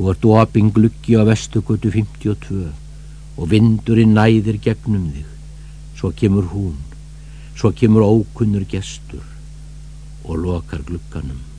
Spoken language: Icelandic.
Þú ert oping gluggi á vestugutu 52 og vindurinn næðir gegnum þig. Svo kemur hún, svo kemur ókunnur gestur og lokar glugganum.